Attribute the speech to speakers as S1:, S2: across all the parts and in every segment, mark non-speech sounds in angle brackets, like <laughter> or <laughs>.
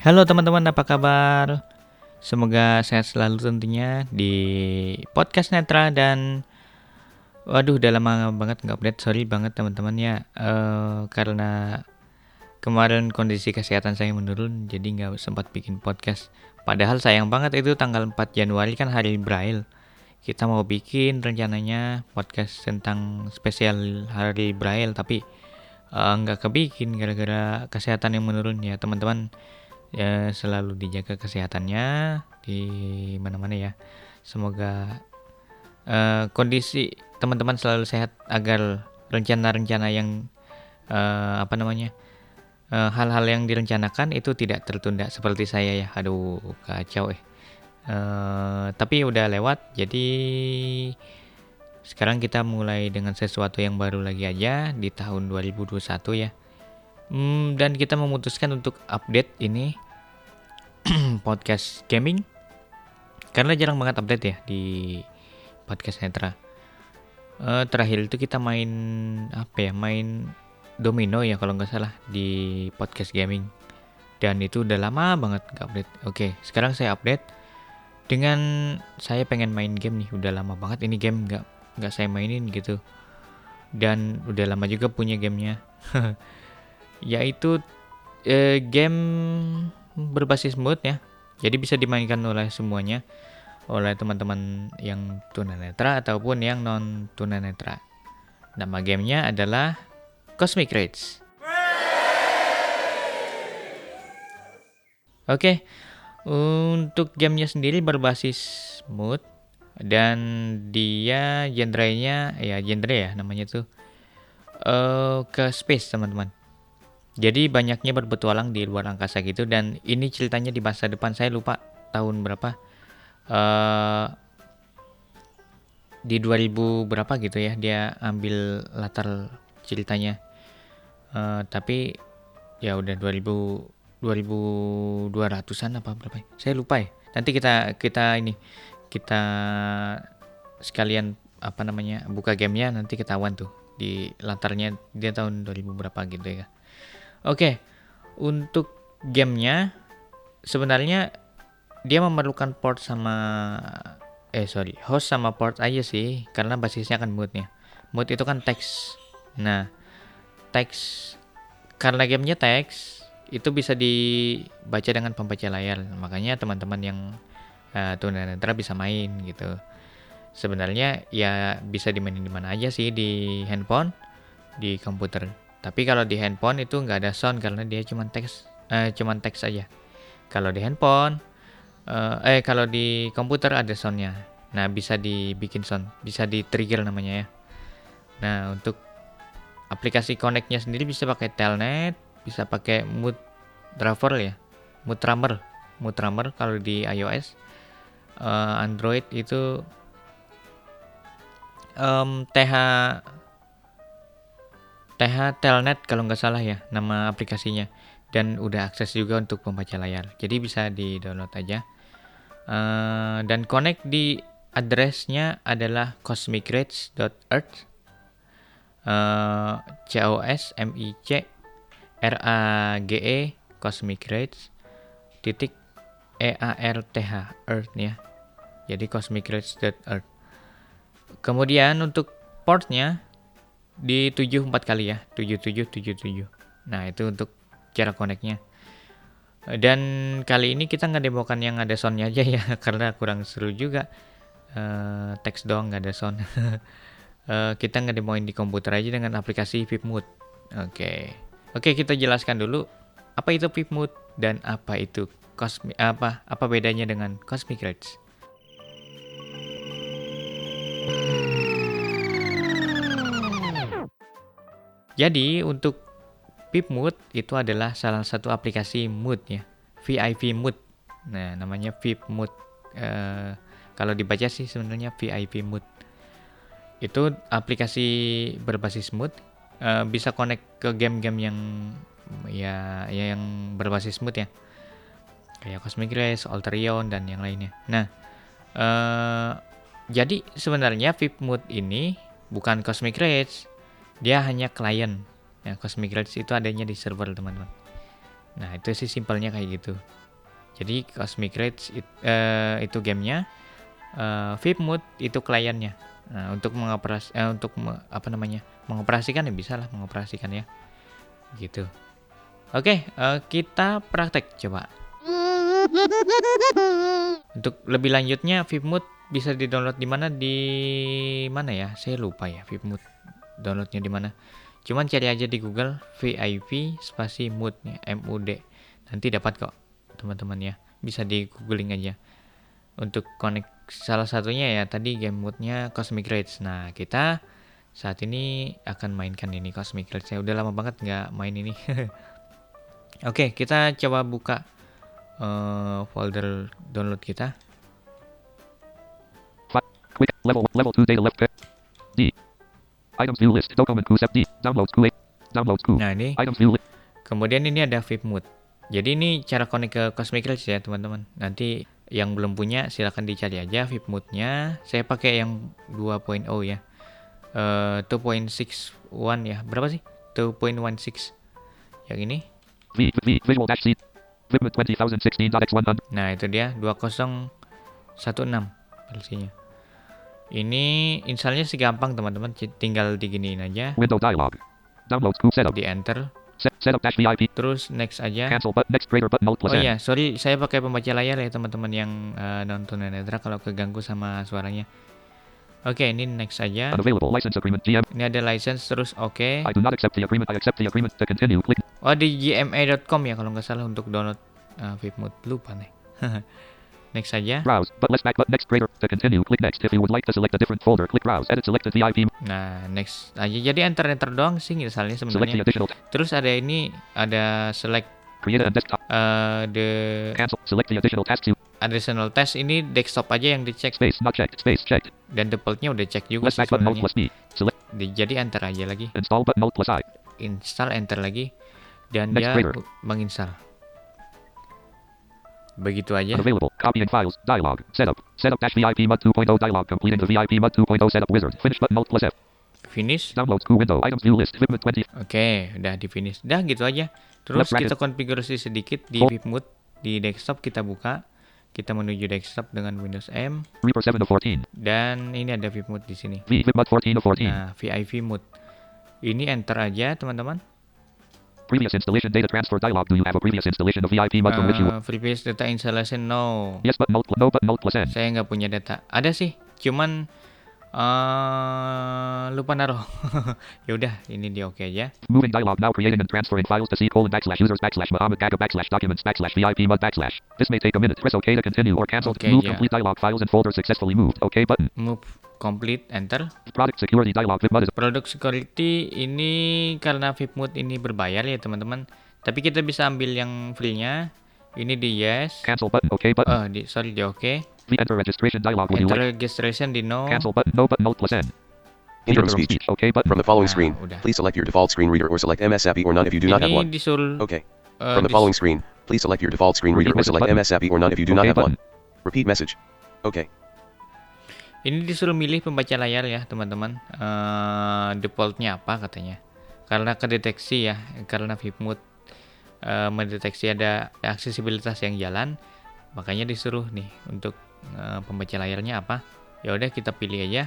S1: Halo teman-teman, apa kabar? Semoga sehat selalu tentunya di podcast Netra dan waduh udah lama banget nggak update, sorry banget teman-teman ya uh, karena kemarin kondisi kesehatan saya menurun jadi nggak sempat bikin podcast. Padahal sayang banget itu tanggal 4 Januari kan hari Braille. Kita mau bikin rencananya podcast tentang spesial hari Braille tapi uh, nggak kebikin gara-gara kesehatan yang menurun ya teman-teman ya selalu dijaga kesehatannya di mana-mana ya. Semoga uh, kondisi teman-teman selalu sehat agar rencana-rencana yang uh, apa namanya hal-hal uh, yang direncanakan itu tidak tertunda seperti saya ya. Aduh kacau eh. Uh, tapi udah lewat jadi sekarang kita mulai dengan sesuatu yang baru lagi aja di tahun 2021 ya. Hmm, dan kita memutuskan untuk update ini <clears throat> podcast gaming. Karena jarang banget update ya di podcast Netra. Uh, terakhir itu kita main apa ya? Main domino ya kalau nggak salah di podcast gaming. Dan itu udah lama banget nggak update. Oke sekarang saya update. Dengan saya pengen main game nih udah lama banget ini game nggak nggak saya mainin gitu. Dan udah lama juga punya gamenya <laughs> yaitu uh, game berbasis mood ya. Jadi bisa dimainkan oleh semuanya oleh teman-teman yang tunanetra ataupun yang non tunanetra. Nama gamenya adalah Cosmic Rage. Oke, untuk gamenya sendiri berbasis mood dan dia genrenya ya genre ya namanya tuh uh, ke space teman-teman. Jadi banyaknya berpetualang di luar angkasa gitu dan ini ceritanya di masa depan saya lupa tahun berapa. Uh, di 2000 berapa gitu ya dia ambil latar ceritanya. Uh, tapi ya udah 2000 2200-an apa berapa ya? Saya lupa ya. Nanti kita kita ini kita sekalian apa namanya buka gamenya nanti ketahuan tuh di latarnya dia tahun 2000 berapa gitu ya. Oke, untuk gamenya sebenarnya dia memerlukan port sama eh sorry host sama port aja sih karena basisnya kan moodnya. Mood itu kan teks. Nah teks karena gamenya teks itu bisa dibaca dengan pembaca layar. Makanya teman-teman yang uh, tunanetra bisa main gitu. Sebenarnya ya bisa dimainin di mana aja sih di handphone di komputer tapi kalau di handphone itu nggak ada sound karena dia cuma teks, eh, cuma teks aja. Kalau di handphone, eh, eh kalau di komputer ada soundnya. Nah bisa dibikin sound, bisa di trigger namanya ya. Nah untuk aplikasi connectnya sendiri bisa pakai telnet, bisa pakai mood driver ya, mood drummer, mood drummer kalau di iOS, uh, Android itu um, TH TH Telnet kalau nggak salah ya nama aplikasinya. Dan udah akses juga untuk pembaca layar. Jadi bisa di download aja. Uh, dan connect di addressnya adalah cosmicrates.earth uh, c o s m i c r a g e cosmic rates titik e a r t h earth ya. Jadi cosmicrates.earth kemudian untuk portnya di 7 4 kali ya. 7777 nah itu untuk cara koneknya. Dan kali ini kita nggak demokan yang ada soundnya aja ya <laughs> karena kurang seru juga. Uh, teks doang nggak ada sound. Uh, <laughs> kita nggak demoin di komputer aja dengan aplikasi Vipmood oke. Okay. oke okay, kita jelaskan dulu apa itu Vipmood dan apa itu Cosmic apa apa bedanya dengan Cosmic Rates Jadi untuk Mood itu adalah salah satu aplikasi mood ya, VIP Mood. Nah, namanya VIP Mood. Uh, kalau dibaca sih sebenarnya VIP Mood. Itu aplikasi berbasis mood, uh, bisa connect ke game-game yang ya, ya yang berbasis mood ya. Kayak Cosmic Race, Alterion dan yang lainnya. Nah, uh, jadi sebenarnya VIP Mood ini bukan Cosmic Race dia hanya klien ya Cosmic Rates itu adanya di server teman-teman Nah, itu sih simpelnya kayak gitu. Jadi Cosmic Rates it, uh, itu gamenya, uh, VIP Mood itu kliennya. Nah, untuk mengoperasi eh, untuk me, apa namanya? mengoperasikan ya bisa lah mengoperasikan ya. Gitu. Oke, uh, kita praktek coba. Untuk lebih lanjutnya VIP Mood bisa di-download di mana di mana ya? Saya lupa ya VIP Mood downloadnya di mana. Cuman cari aja di Google VIP spasi mood nih, MUD. Nanti dapat kok teman-teman ya. Bisa di googling aja. Untuk connect salah satunya ya tadi game moodnya Cosmic Rays. Nah kita saat ini akan mainkan ini Cosmic Rays. Ya udah lama banget nggak main ini. <laughs> Oke kita coba buka uh, folder download kita.
S2: Quick level level data left D Items view list. Document Q7D. Downloads Q8. Downloads Q.
S1: Nah ini.
S2: Items view list.
S1: Kemudian ini ada VIP Mood. Jadi ini cara connect ke Cosmic Rays ya teman-teman. Nanti yang belum punya silahkan dicari aja VIP Moodnya. Saya pakai yang 2.0 ya. Uh, 2.61 ya. Berapa sih? 2.16. Yang ini.
S2: V, v, visual dash 20016.x100.
S1: Nah itu dia 2016 versinya. Ini installnya sih gampang teman-teman, tinggal diginiin aja.
S2: Window dialog. Downloads Q setup.
S1: Di enter.
S2: Set, setup dash VIP.
S1: Terus next aja.
S2: Cancel button. Next greater button. Plus
S1: Oh iya, sorry saya pakai pembaca layar ya teman-teman yang uh, nonton netra kalau keganggu sama suaranya. Oke, ini next aja.
S2: Unavailable license agreement GM.
S1: Ini ada license terus oke.
S2: I do not accept the agreement. I accept the agreement to continue. Click.
S1: Oh di gma.com ya kalau nggak salah untuk download uh, VipMood lupa nih. <laughs> next aja.
S2: Browse. But less back button. Next greater. To continue. Click next. If you would like to select a different folder, click browse. Edit selected VIP.
S1: Nah, next aja. Jadi enter enter doang sih misalnya
S2: the
S1: sebenarnya. Terus ada ini ada select
S2: Create and desktop.
S1: uh, the
S2: Cancel. Select the additional task to
S1: additional test ini desktop aja yang dicek
S2: space. Not checked. Space checked.
S1: dan defaultnya udah cek juga
S2: Less
S1: sih sebenarnya.
S2: plus B. Select.
S1: Di- Jadi enter aja lagi.
S2: Install button. Alt plus I.
S1: install enter lagi dan
S2: Next
S1: dia menginstal begitu aja
S2: Unavailable. Copying files. Dialog. Setup. Setup dash VIP MUD 2.0 dialog. Completing the VIP MUD 2.0 setup wizard. Finish button. Alt plus F.
S1: finish
S2: Downloads Q window. Items view list. Vipment 20.
S1: oke udah di finish dah gitu aja terus
S2: Left
S1: kita konfigurasi sedikit di. VipMood di desktop kita buka kita menuju desktop dengan Windows M
S2: Reaper 7 of 14.
S1: dan ini ada VipMood di sini
S2: V. VipMUD 14 of 14.
S1: nah VIP Mood ini enter aja teman-teman
S2: Previous installation data transfer dialog. Do you have a previous installation of VIP MUD from which you...
S1: Uh, previous data installation no
S2: Yes button. Alt. No button. Alt plus N.
S1: saya nggak punya data ada sih cuman eh lupa naruh <laughs> ya udah ini dia oke aja
S2: Moving dialog now creating and transferring files to C colon backslash users backslash Muhammad Gaga backslash documents backslash VIP mud backslash. This may take a minute. Press OK to continue or cancel.
S1: Okay,
S2: Move
S1: yeah.
S2: complete dialog files and folders successfully moved. OK button.
S1: move complete enter
S2: Product security dialog.
S1: Produk security ini karena VipMood ini berbayar ya teman-teman tapi kita bisa ambil yang free-nya ini di yes
S2: cancel button. OK button.
S1: oh di sorry di oke
S2: V enter registration dialog.
S1: Enter
S2: like
S1: registration di no
S2: cancel button? No button. Alt plus N.
S3: Interim
S2: Interim
S3: speech.
S2: OK button.
S3: From the following
S1: Ah,
S3: screen,
S1: udah.
S3: please select your default screen reader or select MS API or none if you do not have
S1: ini
S3: one.
S1: disuruh
S3: Okay.
S1: eh,
S3: From the following screen, please select your default screen reader or select
S2: message
S3: MS API or none if you do not
S2: OK
S3: have one.
S2: button.
S3: Repeat message. Okay.
S1: Ini disuruh milih pembaca layar ya teman-teman. Eh, defaultnya apa katanya? Karena kedeteksi ya, karena VipMood eh, mendeteksi ada aksesibilitas yang jalan, makanya disuruh nih untuk eh, pembaca layarnya apa. Ya udah kita pilih aja.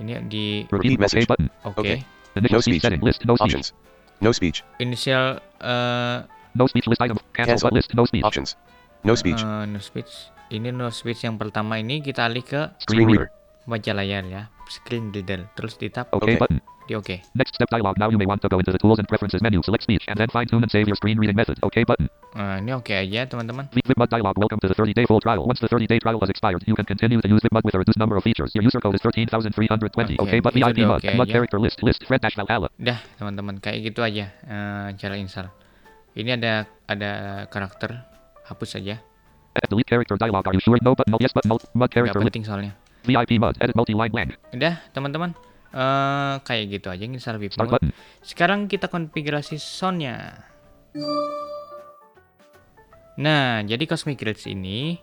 S1: Ini di
S2: Repeat.
S3: Message.
S2: button.
S1: oke.
S3: Okay.
S2: Initial
S3: No
S2: speech setting list. No.
S3: Options. No speech.
S1: Initial eh
S2: No speech list item. Cancel,
S3: Cancel.
S2: list. No speech.
S3: Options. No speech.
S1: eh, no speech. Ini no speech yang pertama ini kita alih ke
S2: Screen reader.
S1: pembaca layar ya, screen reader. Terus di tab
S2: OK
S3: Okay.
S2: button.
S1: di oke.
S2: Next step dialog. Now you may want to go into the tools and preferences menu. Select speech and then fine tune and save your screen reading method. OK button.
S1: Nah, ini oke aja teman-teman.
S2: V- VipMud dialog. Welcome to the 30 day full trial. Once the 30 day trial has expired, you can continue to use VipMud with a reduced number of features. Your user code is 13,320.
S1: Okay,
S2: OK, but VIP
S1: oke
S2: mud
S1: aja.
S2: character list. List. Fred dash Valhalla.
S1: Dah teman-teman kayak gitu aja eh, cara install. Ini ada ada karakter hapus saja.
S2: Delete character dialog. Are you sure? No button. Yes button. Mud
S1: Nggak
S2: character list.
S1: penting soalnya.
S2: VIP mud. Edit multi-line blank.
S1: Udah teman-teman eh kayak gitu aja install
S2: Start
S1: VipMode.
S2: button.
S1: Sekarang kita konfigurasi soundnya. Nah jadi Cosmic Grids ini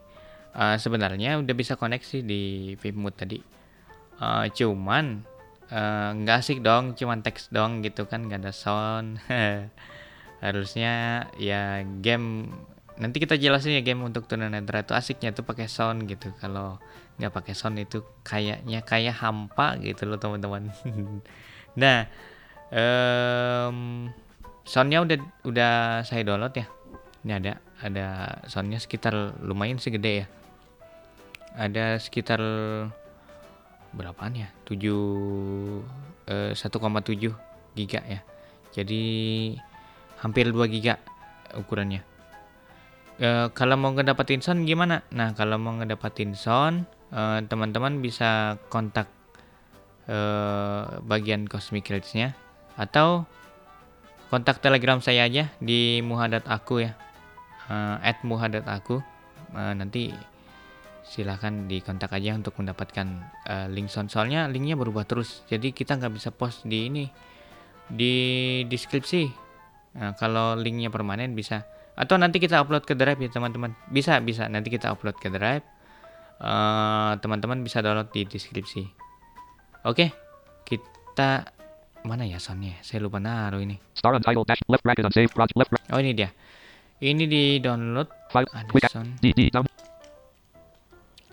S1: eh, sebenarnya udah bisa koneksi di VipMode tadi. Eh, cuman nggak asik dong, cuman teks dong gitu kan, nggak ada sound. <laughs> harusnya ya game nanti kita jelasin ya game untuk tunanetra itu asiknya tuh pakai sound gitu. Kalau nggak pakai sound itu kayaknya kayak hampa gitu loh teman-teman. <laughs> Nah em soundnya udah udah saya download ya. Ini ada ada soundnya sekitar lumayan sih gede ya. Ada sekitar berapaan ya? 7 eh, 1,7 giga ya. Jadi hampir 2 giga ukurannya Eh, kalau mau ngedapetin sound gimana? Nah kalau mau ngedapetin sound eh, teman-teman bisa kontak eh, bagian Cosmic Kids-nya atau kontak telegram saya aja di muhadat aku ya. At muhadat aku. Nanti silahkan dikontak aja untuk mendapatkan eh, link sound. Soalnya linknya berubah terus. Jadi kita nggak bisa post di ini di deskripsi. Nah, kalau linknya permanen bisa atau nanti kita upload ke drive ya teman-teman. Bisa bisa. Nanti kita upload ke drive. Eh, teman-teman bisa download di deskripsi. Oke kita mana ya soundnya? Saya lupa naruh ini.
S2: Star untitled dash left bracket unsaved project left bracket.
S1: Oh ini dia. Ini di download.
S2: File
S1: ada sound.
S2: D D down.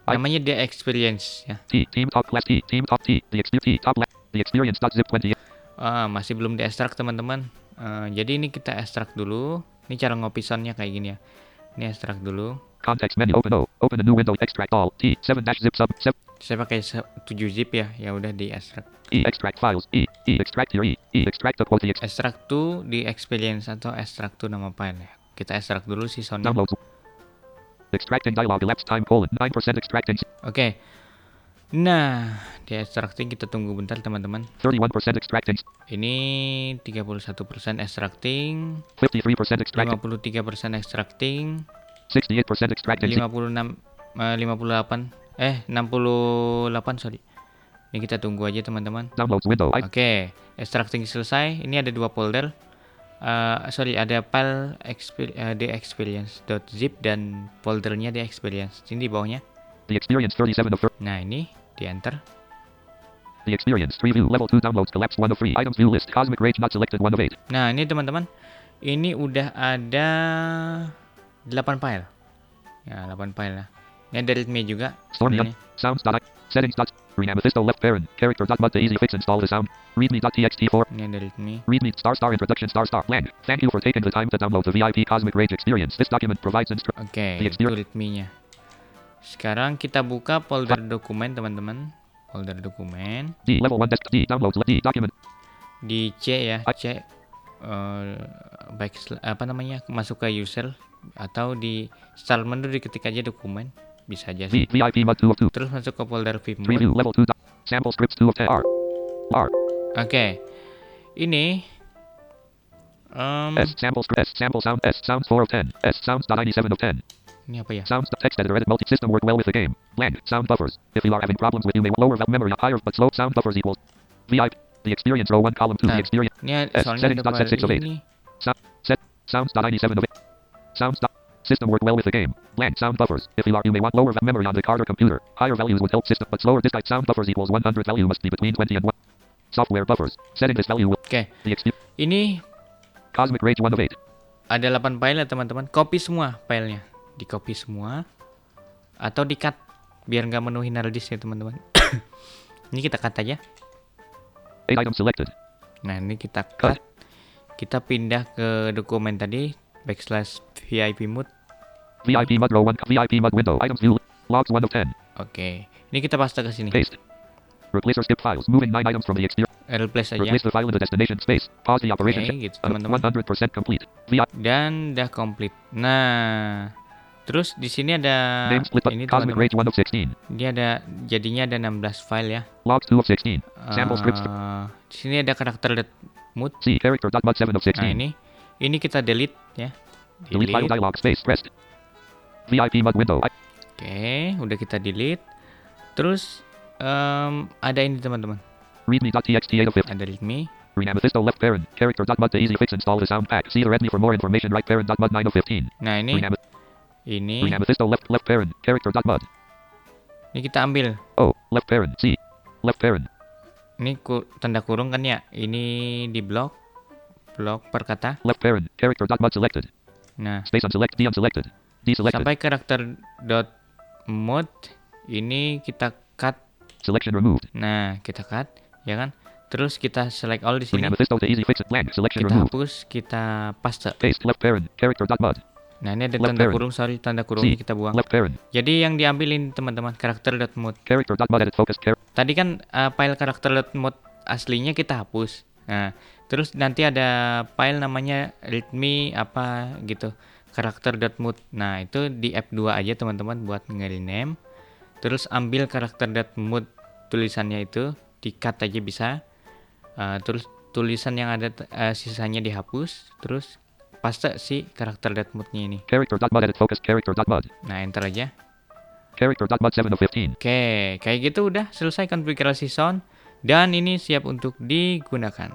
S1: Namanya the experience ya.
S2: T team talk class T team talk T the experience top left the experience dot zip 20
S1: Ah, masih belum diekstrak teman-teman. Eh, jadi ini kita ekstrak dulu. Ini cara ngopi soundnya kayak gini ya. Ini ekstrak dulu.
S2: context menu open O open a new window extract all T 7 dash zip sub 7
S1: Saya pakai se- 7 zip ya. Ya udah diekstrak.
S2: E extract files E E extract here E E extract the quote the ex-
S1: Ekstrak to di experience atau ekstrak to nama file ya. Kita ekstrak dulu si soundnya.
S2: extracting dialog elapsed time colon 9% extracting
S1: Oke. Nah, di extracting kita tunggu bentar teman-teman.
S2: 31% extracting
S1: Ini 31% extracting,
S2: 53% extracting
S1: 53% extracting,
S2: 68% extracting
S1: 56 eh, 58 eh 68 sorry. Ini kita tunggu aja teman-teman.
S2: Downloads window. I
S1: oke extracting selesai. Ini ada dua folder. Eh, sorry ada file exper eh, the experience.zip dan foldernya the experience. Sini di bawahnya.
S2: The experience 37 of 30
S1: nah ini di enter.
S2: The experience 3 view level 2 downloads collapse 1 of 3 items view list. Cosmic rage not selected 1 of 8
S1: nah ini teman-teman ini udah ada 8 file. Ya 8 file lah. Ini ada readme juga.
S2: Stormy
S1: sebenarnya.
S2: sounds dot settings dot green amethysto left parent. Character dot mud to easy fix install the sound. Readme dot txt 4
S1: ini ada readme.
S2: Readme star star introduction star star blank thank you for taking the time to download the vip cosmic rage experience. This document provides instru-
S1: Oke,
S2: The
S1: itu
S2: experience-
S1: readme-nya. Sekarang kita buka folder dokumen, teman-teman. Folder dokumen
S2: d level 1 desk d downloads d document
S1: di C ya, C eh baik apa namanya? masuk ke user atau di start menu diketik aja dokumen, bisa aja sih.
S2: vip mud 2 of 2
S1: Terus masuk ke folder vip
S2: 3
S1: mode.
S2: view level 2 dot sample scripts 2 of 10 r r
S1: Oke. Ini em,
S2: s sample script s sample sound s sounds 4 of 10 s sounds dot 97 of 10
S1: apa ya?
S2: Sounds text editor edit multi system work well with the game. Blank sound buffers. If you are having problems with you may lower valve memory on higher but slow sound buffers equals VIP. The experience row one column two. The ah. experience
S1: Ini
S2: S,
S1: soalnya
S2: settings dot set six of eight. sound set sounds dot 97 of 8. Sounds dot system work well with the game. Blank sound buffers. If you are you may want lower memory on the card or computer. Higher values would help system but slower disk type sound buffers equals 100 value must be between 20 and 1. Software buffers. Setting this value will
S1: Oke,
S2: the expe-
S1: ini
S2: Cosmic Rage 1 of 8.
S1: ada 8 file ya teman-teman copy semua filenya di copy semua atau di cut biar nggak menuhin hard disk ya teman-teman <coughs> ini kita cut aja
S2: 8 items selected.
S1: nah ini kita cut kita pindah ke dokumen tadi backslash VIP mode
S2: VIP mud row 1 VIP mud window items view logs 1 of 10.
S1: oke ini kita paste ke sini
S2: Paste. Replace or skip files. Moving 9 items from the experience.
S1: replace aja
S2: Replace the file in the destination space. Pause the operation.
S1: Oke, gitu teman-teman
S2: 100% complete.
S1: Dan udah komplit nah terus di sini ada ini
S2: Cosmic
S1: teman-teman
S2: Rage 1 of 16.
S1: dia ada jadinya ada 16 file ya
S2: Logs 2 of 16. Sample scripts.
S1: Eh, di sini ada karakter mood
S2: C character dot mud 7 of 16.
S1: Nah ini, ini kita delete ya.
S2: Delete file dialog space pressed. VIP mud window.
S1: Oke, udah kita delete. Terus ada ini teman-teman.
S2: readme.txt 8 of 50.
S1: Ada readme.
S2: Green amethysto left parent. Character dot mud to easy fix install the sound pack. See the readme for more information. Right parent dot mud 9 of 15.
S1: Nah ini, ini,
S2: amethysto left left parent. Character dot mud.
S1: ini kita ambil.
S2: O left parent. C left parent.
S1: Ini ku- tanda kurung kan ya. Ini di blok. blok per kata.
S2: Left parent. Character dot mud selected.
S1: Nah,
S2: Space unselect. D unselected. Deselected.
S1: sampai karakter dot mode ini kita cut.
S2: Selection removed.
S1: Nah, kita cut, ya kan? Terus kita select all di sini. Kita hapus, kita paste.
S2: Paste. Left parent. Character dot mud.
S1: Nah, ini ada
S2: Left
S1: tanda
S2: parent.
S1: kurung, sorry, tanda kurung
S2: C.
S1: ini kita buang.
S2: Left parent.
S1: Jadi yang diambil ini teman-teman, karakter dot
S2: focus. Char-
S1: Tadi kan uh, file karakter dot mode aslinya kita hapus. Nah, terus nanti ada file namanya readme apa gitu. Karakter dot mode. Nah, itu di F2 aja teman-teman buat nge-rename. Terus ambil karakter dot mode tulisannya itu, di cut aja bisa. Uh, terus tulisan yang ada uh, sisanya dihapus, terus paste si karakter dot mode-nya ini.
S2: Edit focus.
S1: Nah, enter aja.
S2: Character dot mud 7 of 15.
S1: Oke, kayak gitu udah selesai konfigurasi sound dan ini siap untuk digunakan.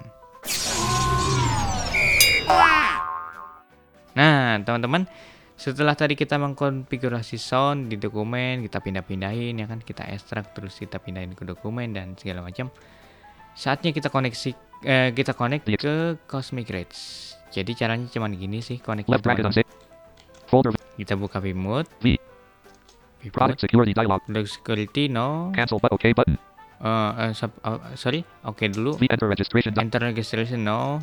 S1: Nah, teman-teman, setelah tadi kita mengkonfigurasi sound di dokumen, kita pindah-pindahin ya kan, kita ekstrak terus kita pindahin ke dokumen dan segala macam. Saatnya kita koneksi eh, kita connect
S2: Yes.
S1: ke Cosmic Rates. Jadi caranya cuma gini sih connect
S2: Left bracket unsaved. Folder.
S1: Kita buka vmode.
S2: V.
S1: Vmode.
S2: Product security dialog.
S1: Product security no.
S2: Cancel but OK button.
S1: Eh, eh, sub- eh, sorry, oke dulu.
S2: V enter registration.
S1: Enter registration no.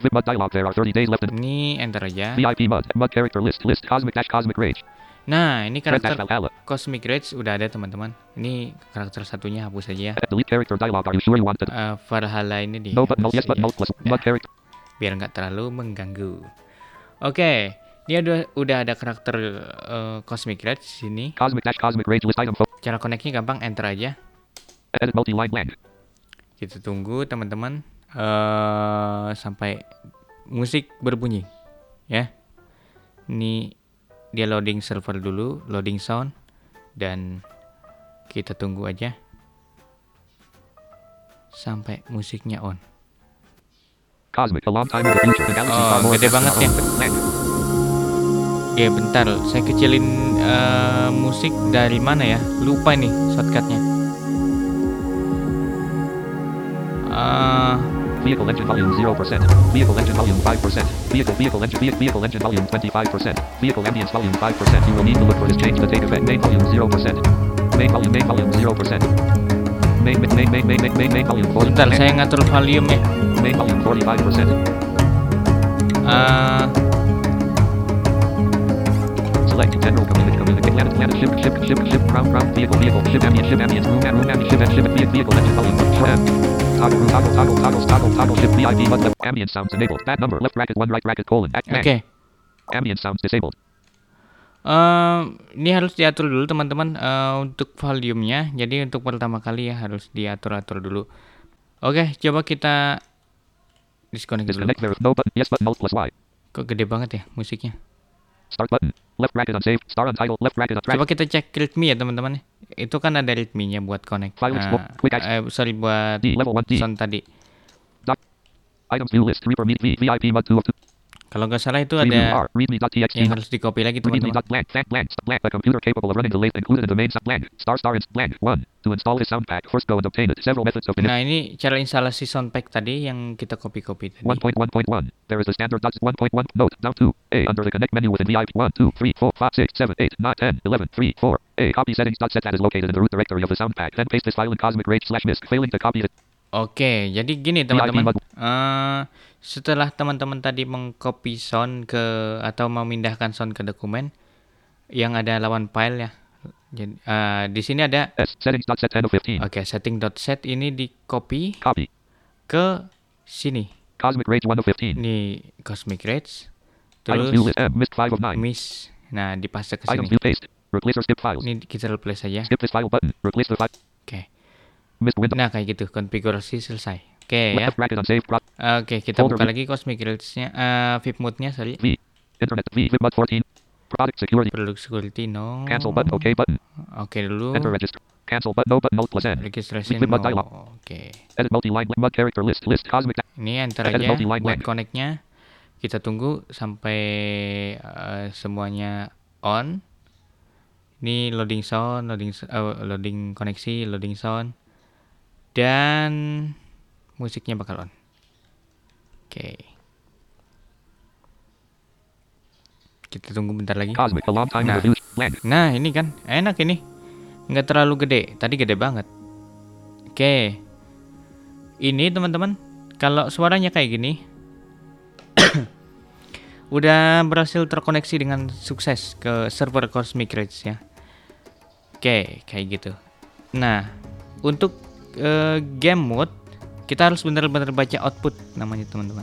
S2: VIP mud dialog. There are 30 days left. In-
S1: Ini enter aja.
S2: VIP mud. Mud character list. List. Cosmic dash cosmic rage.
S1: Nah, ini karakter. Cosmic Rage udah ada teman-teman. Ini karakter satunya hapus aja ya.
S2: Edit delete character dialog. Are you sure you want it?
S1: Eh, Valhalla ini di
S2: No but no yes but no plus
S1: Ya,
S2: mud character.
S1: Biar nggak terlalu mengganggu. Oke, ini udah udah ada karakter eh, Cosmic Rage di sini.
S2: Cosmic dash cosmic rage list item.
S1: Cara connect-nya gampang, enter aja.
S2: edit multi line blank.
S1: Kita tunggu teman-teman eh sampai musik berbunyi ya. Ini dia loading server dulu, loading sound dan kita tunggu aja sampai musiknya on.
S2: Cosmic a long time in the future. The galaxies
S1: Oh,
S2: are more
S1: gede banget ya. Oke, bentar, saya kecilin eh, musik dari mana ya? Lupa nih shortcutnya. Ah,
S2: Vehicle engine volume 0%. Vehicle engine volume 5%. Vehicle vehicle engine vehicle, vehicle engine volume 25%. Vehicle ambience volume 5%. You will need to look for this change to take. Main volume 0%. Main volume main volume 0%. Main main main main main main, main, main volume 40%.
S1: bentar, saya ngatur volume ya.
S2: Main volume 45%.
S1: Ah,
S2: Select general community communicate planet planet ship ship ship ship ground ground vehicle vehicle ship ambient ship ambient room room ambient ship and ship and vehicle vehicle engine volume short Toggle room toggle toggle toggle toggle toggle ship VIP mud left ambient sounds enabled. That number left bracket one right bracket colon. Act,
S1: oke.
S2: Ambient sounds disabled.
S1: Eh, ini harus diatur dulu teman-teman eh, untuk volumenya. Jadi untuk pertama kali ya harus diatur-atur dulu. Oke, coba kita disconnect dulu.
S2: Disconnect there no button yes button alt plus Y.
S1: Kok gede banget ya musiknya?
S2: Start button. Left bracket unsaved. Star untitled. Left bracket untracked.
S1: Coba kita cek readme ya teman-teman. Itu kan ada readme-nya buat connect.
S2: File
S1: Nah,
S2: smoke, quick
S1: eh, sorry buat
S2: D level 1 D.
S1: sound tadi.
S2: Items view list. 3 per meet. VIP mud 2 of 2.
S1: Kalau nggak salah itu ada yang harus di copy lagi
S2: Readme
S1: teman-teman.
S2: dot blank blank blank st- blank. A computer capable of running the lathe included in the main sub blank. Star star ins blank. 1. To install this sound pack, first go and obtain it. Several methods of manip-
S1: Nah ini cara instalasi soundpack tadi yang kita copy-copy tadi.
S2: 1.1.1. There is a standard dots 1.1 note down 2. A under the connect menu within VIP 1, 2, 3, 4, 5, 6, 7, 8, 9, 10, 11, 3, 4. A copy settings dot set that is located in the root directory of the sound pack. Then paste this file in Cosmic Rage slash MISC. Failing to copy it.
S1: Oke, jadi gini teman-teman. Eh, setelah teman-teman tadi mengcopy sound ke atau memindahkan sound ke dokumen yang ada lawan file ya. Jadi eh, di sini ada
S2: S settings dot set 10 of 15.
S1: oke setting.set ini di copy
S2: Copy.
S1: ke sini.
S2: Cosmic Rage 1 of 15.
S1: Ini Cosmic
S2: view
S1: Terus
S2: list M MISC 5 of 9.
S1: miss. Nah, dipaste ke sini.
S2: view paste. Replace or skip files.
S1: Ini kita replace aja.
S2: Skip this file button. Replace the file.
S1: Oke.
S2: Window.
S1: Nah, kayak gitu konfigurasi selesai. Oke ya.
S2: Bracket unsaved. Pro-
S1: Oke, kita
S2: Folder
S1: buka lagi Cosmic Rates-nya eh VIP mode-nya sorry.
S2: V. Internet V. VibMud 14. Product security.
S1: Product security no.
S2: Cancel button. OK button.
S1: Oke dulu.
S2: Enter register. Cancel button. No button. Alt plus N.
S1: Registration no. Oke.
S2: Edit multi-line mud character list. List Cosmic.
S1: Ini enter
S2: Edit
S1: aja
S2: multi-line
S1: buat connect-nya. Kita tunggu sampai eh, semuanya on. Ini loading sound, loading eh, loading koneksi, loading sound. Dan musiknya bakal on. Oke. Kita tunggu bentar lagi. Nah. Nah, ini kan enak ini. Nggak terlalu gede. Tadi gede banget. Oke. Ini teman-teman, kalau suaranya kayak gini <coughs> udah berhasil terkoneksi dengan sukses ke server Cosmic Rage ya. Oke, kayak gitu. Nah, untuk eh, game mode kita harus benar-benar baca output namanya teman-teman.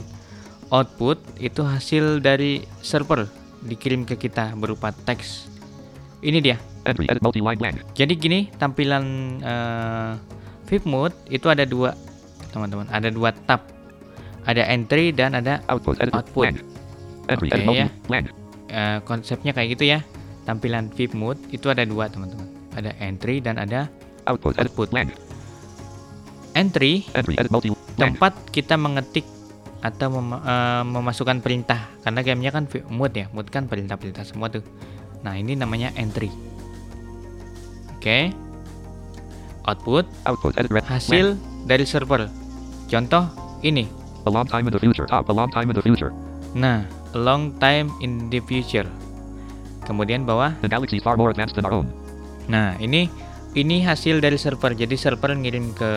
S1: Output itu hasil dari server dikirim ke kita berupa teks. Ini dia. Jadi gini tampilan eh, VIP mode itu ada dua teman-teman. Ada dua tab. Ada entry dan ada
S2: Output,
S1: Output. Oke,
S2: multi
S1: ya. eh, konsepnya kayak gitu ya. Tampilan VIP mode itu ada dua teman-teman. Ada entry dan ada
S2: Output,
S1: Output. Entry
S2: Entry, edit multi land.
S1: tempat kita mengetik atau mem- eh, memasukkan perintah karena gamenya kan mood ya mood kan perintah-perintah semua tuh nah ini namanya entry oke output
S2: Output, edit
S1: hasil dari server contoh ini.
S2: A long time in the future. Top, a long time in the future.
S1: nah a long time in the future kemudian bawah
S2: The galaxy far more advanced than our own.
S1: nah ini ini hasil dari server jadi server ngirim ke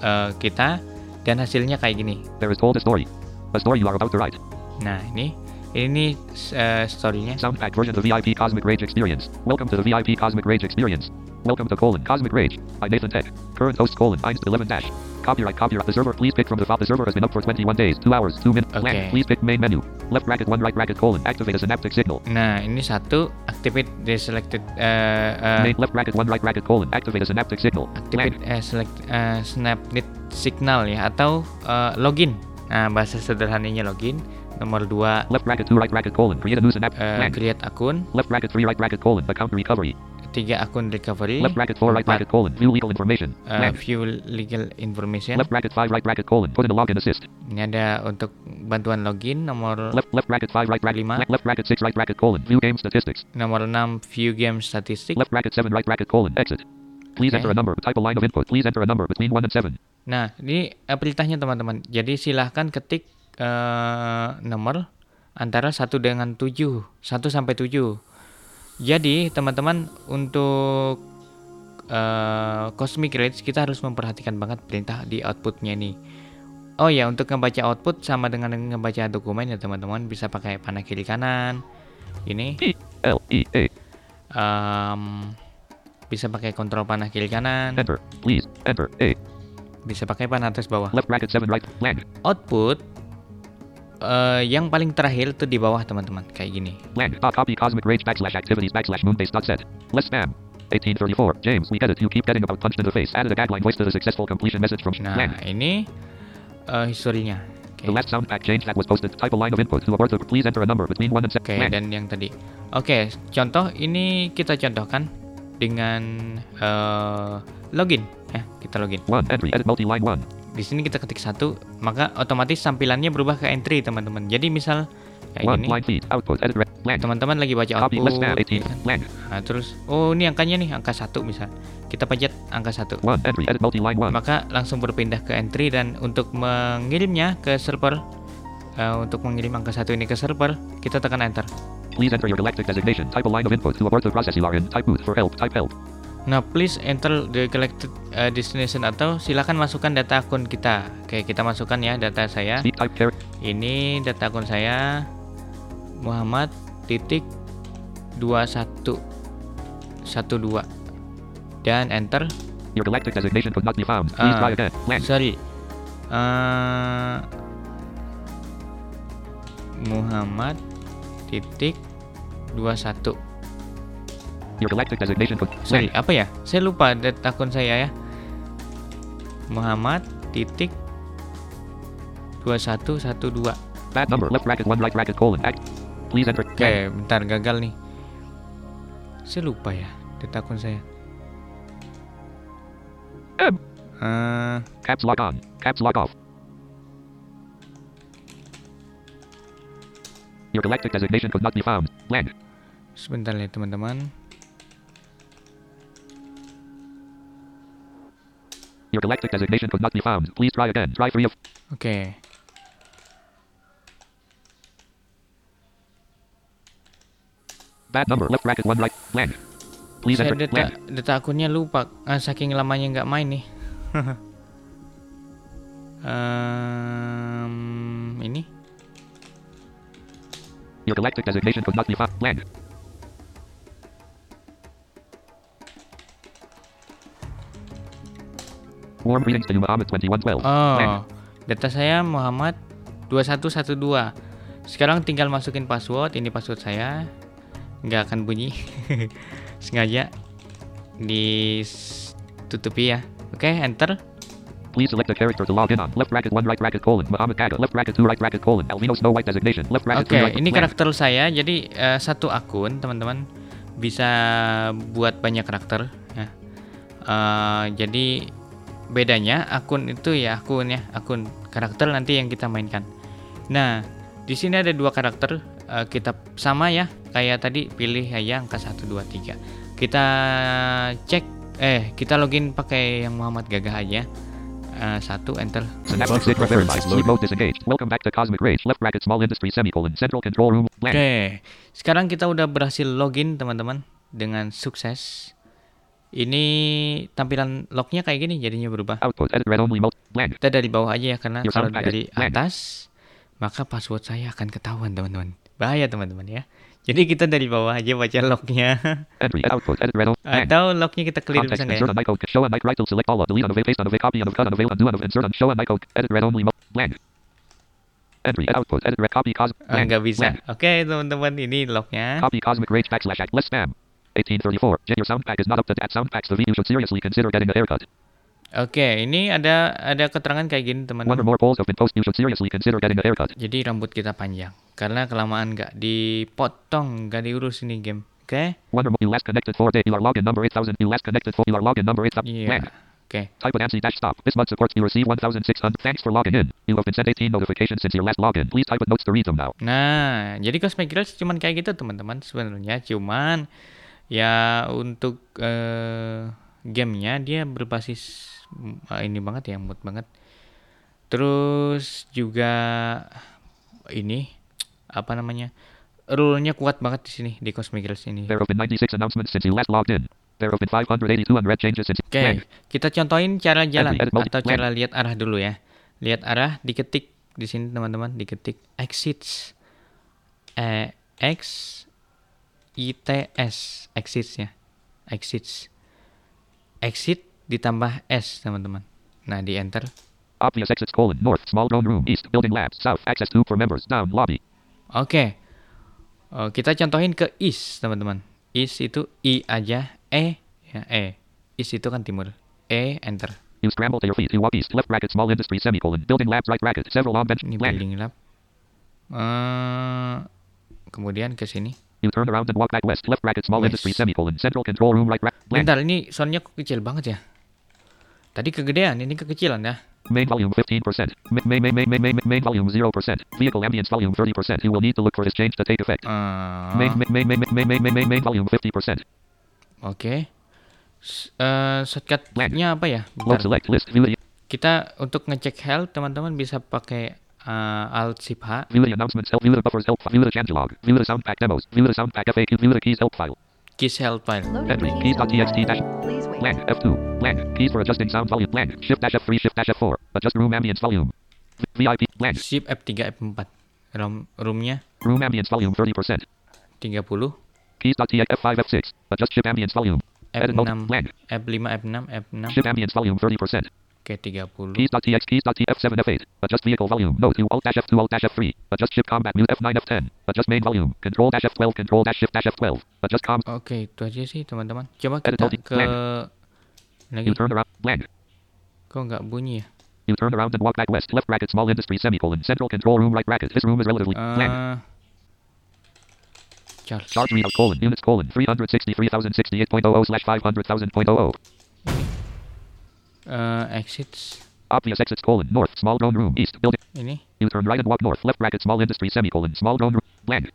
S1: eh, kita dan hasilnya kayak gini
S2: There is told a story. A story you are about to write.
S1: Nah, ini ini uh, story-nya.
S2: Sound pack version of the VIP Cosmic Rage experience. Welcome to the VIP Cosmic Rage experience. Welcome to colon Cosmic Rage. by Nathan Tech. Current host colon Einst 11 dash. Copyright copyright. The server please pick from the file. The server has been up for 21 days, 2 hours, 2 minutes.
S1: Okay.
S2: Please pick main menu. Left bracket 1 right bracket colon. Activate a synaptic signal.
S1: Nah, ini satu activate the selected uh, uh,
S2: Main left bracket 1 right bracket colon. Activate a synaptic signal.
S1: activate uh, select uh, snapnet signal ya atau uh, login. Nah, bahasa sederhananya login. Nomor dua
S2: Left bracket 2 right bracket colon. Create a new synaptic.
S1: uh, create akun,
S2: Left bracket 3 right bracket colon. Account recovery.
S1: Tiga akun recovery,
S2: Left bracket 4 right bracket colon. View legal information.
S1: uh, view legal information.
S2: Left bracket 5 right bracket colon. Put in a login assist.
S1: Ini ada untuk bantuan login nomor
S2: Left left bracket 5 right bracket
S1: Lima.
S2: left bracket 6 right bracket colon. View game statistics.
S1: nomor 6 view game statistik.
S2: Left bracket 7 right bracket colon. Exit. Please
S1: Okay.
S2: enter a number. Type a line of input. Please enter a number between 1 and 7.
S1: Nah, ini eh, perintahnya teman-teman. Jadi silahkan ketik eh, nomor antara 1 dengan 7, 1 sampai 7. Jadi, teman-teman untuk eh, Cosmic Rage kita harus memperhatikan banget perintah di outputnya ini. Oh ya, untuk ngebaca output sama dengan ngebaca dokumen ya teman-teman bisa pakai panah kiri kanan. Ini
S2: L E A.
S1: em, bisa pakai kontrol panah kiri kanan,
S2: Enter. Please enter A.
S1: bisa pakai panah atas bawah.
S2: Left bracket 7 right. Land.
S1: output eh, yang paling terakhir tuh di bawah teman-teman kayak gini
S2: Land. Copy cosmic rage backslash activities backslash moonbase dot set. Less spam. 1834. James, we edit. You keep getting about punched in the face. Added a gagline voice to the successful completion message from
S1: nah
S2: Land.
S1: ini eh, historinya
S2: The last sound pack change that was posted. Type a line of input to a word. of- Please enter a number between 1 and 7.
S1: oke
S2: Land.
S1: dan yang tadi oke contoh ini kita contohkan dengan eh, login ya kita login
S2: 1. Entry. Edit multi-line 1.
S1: Di sini kita ketik satu maka otomatis tampilannya berubah ke entry teman-teman jadi misal kayak
S2: 1.
S1: gini
S2: Line feed. Output. Edit red. Land.
S1: teman-teman lagi baca output
S2: 18.
S1: ya kan? Nah terus oh ini angkanya nih angka satu misal kita pencet angka satu
S2: 1. Entry. Edit multi-line 1.
S1: maka langsung berpindah ke entry dan untuk mengirimnya ke server eh, untuk mengirim angka satu ini ke server kita tekan enter
S2: Please enter your galactic designation. Type a line of input to a word to process. Type boot for help. Type help.
S1: Nah please enter the collected eh, destination atau silakan masukkan data akun kita oke kita masukkan ya data saya ini data akun saya Muhammad titik 21 12 dan enter
S2: Your galactic designation could not be found. Please
S1: Ah.
S2: try again. Land.
S1: sorry Eh, Muhammad titik 21
S2: Your galactic designation
S1: sorry apa ya saya lupa data akun saya ya Muhammad titik 2112
S2: Bad number. Left bracket 1 right bracket colon. Act. Please enter.
S1: oke bentar gagal nih saya lupa ya data akun saya
S2: M.
S1: Eh,
S2: Caps lock on. Caps lock off. Your galactic designation could not be found. Land.
S1: sebentar ya teman-teman
S2: Your galactic designation could not be found. Please try again. Try three of.
S1: Okay.
S2: Bad number left bracket one right blank. Please
S1: Saya
S2: enter
S1: data,
S2: blank.
S1: data akunnya lupa Ah, saking lamanya nggak main nih. <laughs> um, ini.
S2: Your galactic designation could not be found. Blank. Warm greetings to you, Muhammad 2112. Blank.
S1: Oh, data saya Muhammad 2112. Sekarang tinggal masukin password. Ini password saya. Nggak akan bunyi. <laughs> Sengaja ditutupi ya. Oke, enter.
S2: Please select a character to log in on. Left bracket 1 right bracket colon. Muhammad Gaga. Left bracket 2 right bracket colon. Alvino Snow White designation. Left bracket
S1: Oke,
S2: 3 right.
S1: ini karakter saya. Jadi eh, satu akun, teman-teman bisa buat banyak karakter. Ya. Eh, jadi bedanya akun itu ya akun ya akun karakter nanti yang kita mainkan. Nah, di sini ada dua karakter eh, kita sama ya kayak tadi pilih aja angka 1 2 3. Kita cek eh kita login pakai yang Muhammad Gagah aja. Eh, satu enter. Oke, sekarang kita udah berhasil login teman-teman dengan sukses. Ini tampilan lognya kayak gini jadinya berubah.
S2: Output edit read only mode. Blank.
S1: Kita dari bawah aja ya karena
S2: Your
S1: kalau dari
S2: blank.
S1: atas maka password saya akan ketahuan teman-teman. Bahaya teman-teman ya. Jadi kita dari bawah aja baca lognya <laughs>
S2: Entry. Output edit read only. Blank.
S1: atau lognya kita clear bisa nggak ya?
S2: Show mic right to select all. Delete paste copy cut undo insert show. Edit read only mode. Blank. Entry. Output edit read copy cosmic.
S1: Ah, nggak bisa. Oke teman-teman ini lognya.
S2: Copy Cosmic Rage backslash. Less spam. 1834. Jen, your sound pack is not up to date. Sound packs the. You should seriously consider getting a haircut.
S1: Oke ini ada ada keterangan kayak gini teman-teman. Jadi rambut kita panjang karena kelamaan nggak dipotong nggak diurus ini game. Oke?
S2: One or more. You last connected for day. You are login number 8000. You last connected for. You are login number 8000.
S1: Iya.
S2: Blank.
S1: Oke.
S2: Type with ANSI dash stop. This month supports you receive 1600. Thanks for logging in. You have been sent 18 notifications since your last login. Please type with notes to read them now.
S1: Nah, jadi Cosmic Girls cuman kayak gitu teman-teman sebenarnya. Cuman ya untuk eh, gamenya dia berbasis eh, ini banget ya, mood banget. Terus juga ini apa namanya? Rule-nya kuat banget di sini di Cosmic Girls ini.
S2: There have been 96 announcements since you last logged in. There have been 582 unread changes since.
S1: Oke,
S2: Blank.
S1: kita contohin cara jalan
S2: edit
S1: atau cara lihat arah dulu ya. Lihat arah, diketik di sini teman-teman, diketik exits. E X I T S, exits ya. Exits. Exit ditambah S, teman-teman. Nah, di enter.
S2: Obvious exits colon north small drone room east building labs south access to for members down lobby.
S1: Oke. Oh, kita contohin ke east, teman-teman. East itu I aja, E ya, E. East itu kan timur. E enter.
S2: You scramble to your feet. You walk east left bracket small industry semicolon building labs right bracket several on bench
S1: Ini building lab. Eh, kemudian ke sini.
S2: You turn around and walk back west left bracket small industry semicolon central control room right bracket.
S1: Bentar, ini soundnya kok kecil banget ya. Tadi kegedean, ini kekecilan ya.
S2: Main volume 15%. Ma- Main, main, main, main, main, main volume 0%. Vehicle ambience volume 30%. You will need to look for this change to take effect.
S1: Eh,
S2: Main, main, main, main, main, main, main, main, main volume 50%.
S1: Oke. S- eh, shortcutnya apa ya? Bentar. Kita untuk ngecek health teman-teman bisa pakai eh, Alt Shift H.
S2: view the announcements help. View the buffers help. View the changelog. View the sound pack demos. View the sound pack FAQ. View the keys help file.
S1: Keys health file.
S2: Entry. Keys.txt dash
S4: Please wait.
S2: blank F2 blank. Keys for adjusting sound volume blank. Shift dash F3 shift dash F4. Adjust room ambience volume. V- VIP blank.
S1: Shift F3 F4. Rom roomnya
S2: Room ambience volume 30%.
S1: 30,
S2: Keys.txt F5 F6. Adjust shift ambience volume. Edit mode
S1: F6,
S2: blank.
S1: F5, F6, F6.
S2: Shift ambience volume 30%.
S1: Oke, 30.
S2: Keys.txt keys.t F7 F8. Adjust vehicle volume. Note to Alt dash F2 Alt dash F3. Adjust shift combat mute F9 F10. Adjust main volume. Control dash F12 Control dash shift dash F12. Adjust comms.
S1: Oke, itu aja sih teman-teman. Coba
S2: Edit
S1: kita
S2: multi-
S1: ke
S2: blank.
S1: lagi.
S2: You turn around blank.
S1: Kok nggak bunyi ya?
S2: You turn around and walk back west left bracket small industry semicolon central control room right bracket. This room is relatively blank.
S1: Eh Charles.
S2: Charge readout colon units colon 363,068.00 slash 500,000.00.
S1: Eh, exits
S2: Obvious exits colon north small drone room east building.
S1: ini
S2: You turn right and walk north left bracket small industry semicolon small drone room blank.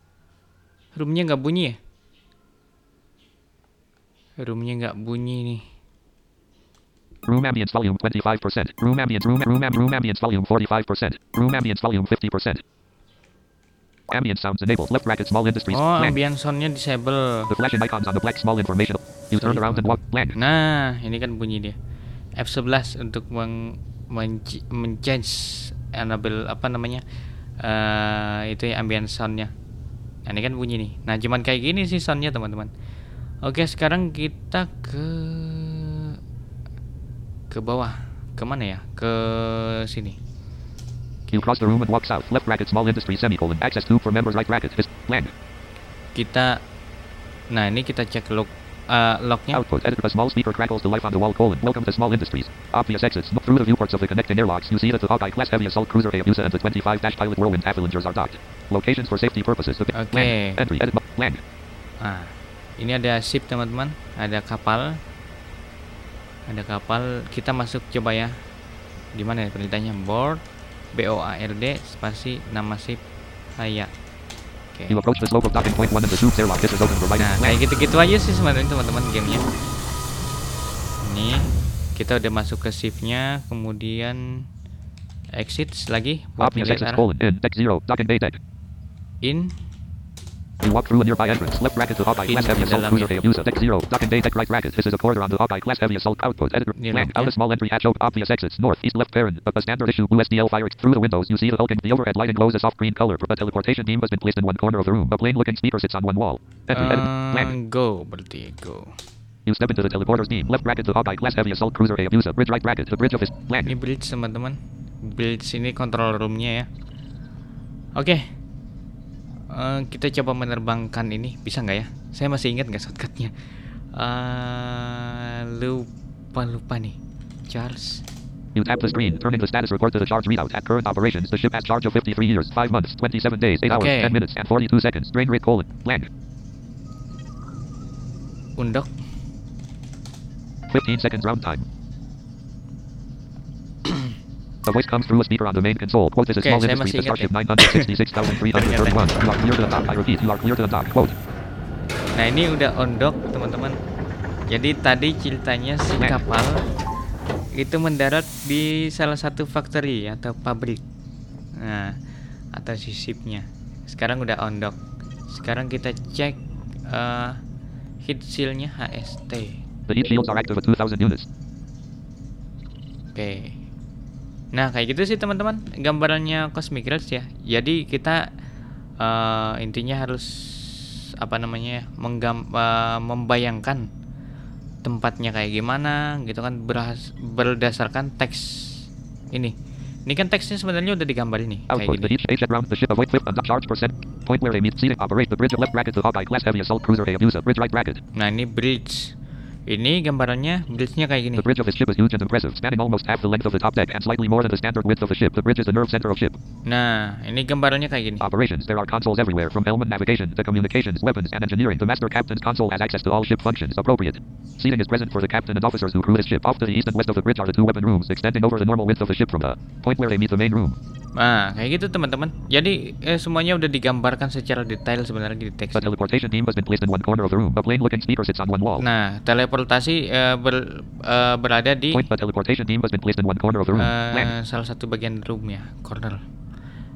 S1: roomnya nggak bunyi ya? Roomnya nggak bunyi nih.
S2: Room ambience volume 25%. Room ambience room room room ambience volume 45%. Room ambience volume 50%. Ambient sounds enabled. Left bracket small industries.
S1: Oh,
S2: blank.
S1: ambient soundnya disable.
S2: The flashing icons on the black small information. You turn around and walk blank.
S1: Nah, ini kan bunyi dia. F11 untuk meng menc- men-change enable apa namanya? eh itu ya ambient soundnya. Nah, ini kan bunyi nih. Nah, cuman kayak gini sih soundnya teman-teman. Oke, sekarang kita ke ke bawah. Ke mana ya? Ke sini.
S2: You cross the room and walk south. Left bracket small industries semicolon. Access for members. Right bracket. Blank.
S1: Kita Nah, ini kita cek log eh, lognya.
S2: Output. Edit. A small speaker crackles to life on the wall. Colon. Welcome to small industries. Obvious exits. Through the viewports of the connecting airlocks, you see that the Hawkeye class heavy assault cruiser Hayabusa and the 25 dash pilot Whirlwind Avengers are docked. Locations for safety purposes.
S1: Oke.
S2: blank. Entry. Edit. Blank.
S1: Nah, ini ada ship teman-teman, ada kapal, ada kapal. Kita masuk coba ya. Di mana ya perintahnya? Board, B O A R D, spasi nama ship Haya. Oke. Nah, gitu-gitu aja sih sebenarnya teman-teman gamenya. Ini kita udah masuk ke shipnya, kemudian exit lagi buat.
S2: In. You walk through a nearby entrance. Left bracket to Hawkeye class heavy assault cruiser Hayabusa. Deck zero. Docking bay deck right bracket. This is a corridor on the Hawkeye class heavy assault output. Editor.
S1: Di
S2: Blank.
S1: lognya.
S2: Out a small entry hatch. Open. Obvious exits. North. East. Left parent. A, a standard issue USDL fire through the windows. You see the Hulk. The overhead lighting glows a soft green color. A teleportation beam has been placed in one corner of the room. A plain looking speaker sits on one wall. Entry. Edit. Blank.
S1: Uh, go berarti go.
S2: You step into the teleporter's beam. Left bracket to Hawkeye class heavy assault cruiser Hayabusa. Bridge right bracket. The bridge of his blank.
S1: Ini bridge teman-teman. Bridge ini control roomnya ya. Oke. Eh, kita coba menerbangkan ini bisa nggak ya? Saya masih ingat nggak shortcutnya? Eh, lupa lupa nih. Charles.
S2: You tap the screen, turning the status report to the charge readout. At current operations, the ship has charge of 53 years, 5 months, 27 days, 8 hours,
S1: Okay.
S2: 10 minutes, and 42 seconds. Drain rate colon. Blank.
S1: Undok.
S2: 15 seconds round time. The voice comes through a speaker on the main console. Quote, this is
S1: Okay,
S2: small industry. The starship
S1: ya.
S2: 966,331. You are clear to the dock. I repeat, you are clear to the dock. Quote.
S1: Nah ini udah on dock teman-teman. Jadi tadi ceritanya si
S2: Blank.
S1: kapal itu mendarat di salah satu factory atau pabrik. Nah atau si shipnya. Sekarang udah on dock. Sekarang kita cek eh, heat seal-nya HST.
S2: The heat shields are active at 2,000 units.
S1: Oke. Nah kayak gitu sih teman-teman gambarannya Cosmic Rays ya. Jadi kita eh, intinya harus apa namanya menggam eh, membayangkan tempatnya kayak gimana gitu kan berhas- berdasarkan teks ini. Ini kan teksnya sebenarnya udah digambar ini kayak
S2: Output. The
S1: gini.
S2: heat H around the ship avoid flip and charge percent. Point where they meet seating operate the bridge left bracket to Hawkeye class heavy assault cruiser Hayabusa. Bridge right bracket.
S1: Nah ini bridge. Ini gambarannya bridge-nya kayak gini.
S2: The bridge of his ship is huge and impressive, spanning almost half the length of the top deck and slightly more than the standard width of the ship. The bridge is the nerve center of ship.
S1: Nah ini gambarannya kayak gini.
S2: Operations. There are consoles everywhere, from helmet navigation to communications, weapons, and engineering. The master captain's console has access to all ship functions. Appropriate. Seating is present for the captain and officers who crew his ship. Off to the east and west of the bridge are the two weapon rooms, extending over the normal width of the ship from the point where they meet the main room.
S1: Nah kayak gitu teman-teman. Jadi eh, semuanya udah digambarkan secara detail sebenarnya di teks.
S2: The teleportation beam has been placed in one corner of the room. A plain-looking speaker sits on one wall.
S1: Nah, teleportasi eh, ber- eh, berada di
S2: Point. Blank.
S1: salah satu bagian room ya, corner.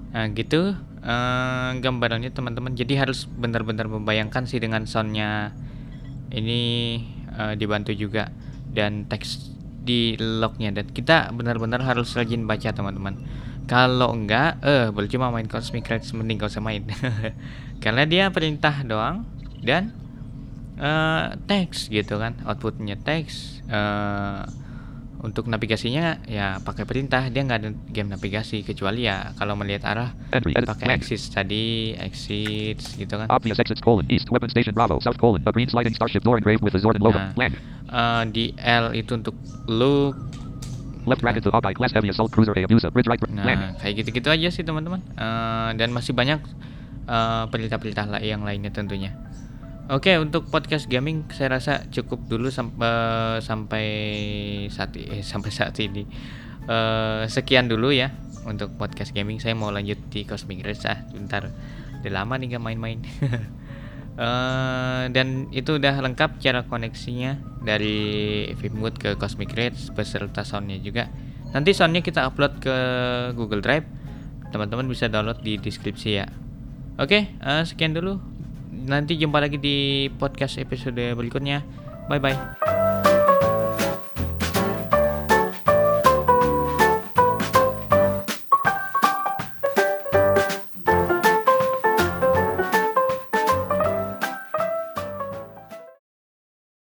S1: Nah, gitu eh, gambarannya teman-teman. Jadi harus benar-benar membayangkan sih dengan soundnya ini eh, dibantu juga dan teks di lognya dan kita benar-benar harus rajin baca teman-teman. Kalau enggak, eh cuma main Cosmic Rays mending gak usah main. <laughs> Karena dia perintah doang dan eh teks gitu kan outputnya teks eh untuk navigasinya ya pakai perintah dia nggak ada game navigasi kecuali ya kalau melihat arah pakai exit tadi exit gitu kan
S2: Obvious exits colon east weapon station Bravo south colon a green sliding starship door engraved with the Zordon logo.
S1: Nah.
S2: Blank.
S1: Eh, di L itu untuk look
S2: Left bracket to Hawkeye class heavy assault cruiser Hayabusa bridge right.
S1: Nah kayak gitu-gitu aja sih teman-teman Eh, dan masih banyak eh, perintah-perintah yang lainnya tentunya oke untuk podcast gaming saya rasa cukup dulu sampai sampai saat eh, sampai saat ini Eh, sekian dulu ya untuk podcast gaming saya mau lanjut di Cosmic Rays ah bentar udah lama nih gak main-main <laughs> Eh, dan itu udah lengkap cara koneksinya dari Vipmood ke Cosmic Rays beserta soundnya juga. Nanti soundnya kita upload ke Google Drive. Teman-teman bisa download di deskripsi ya. Oke, eh, sekian dulu. Nanti jumpa lagi di podcast episode berikutnya. Bye bye.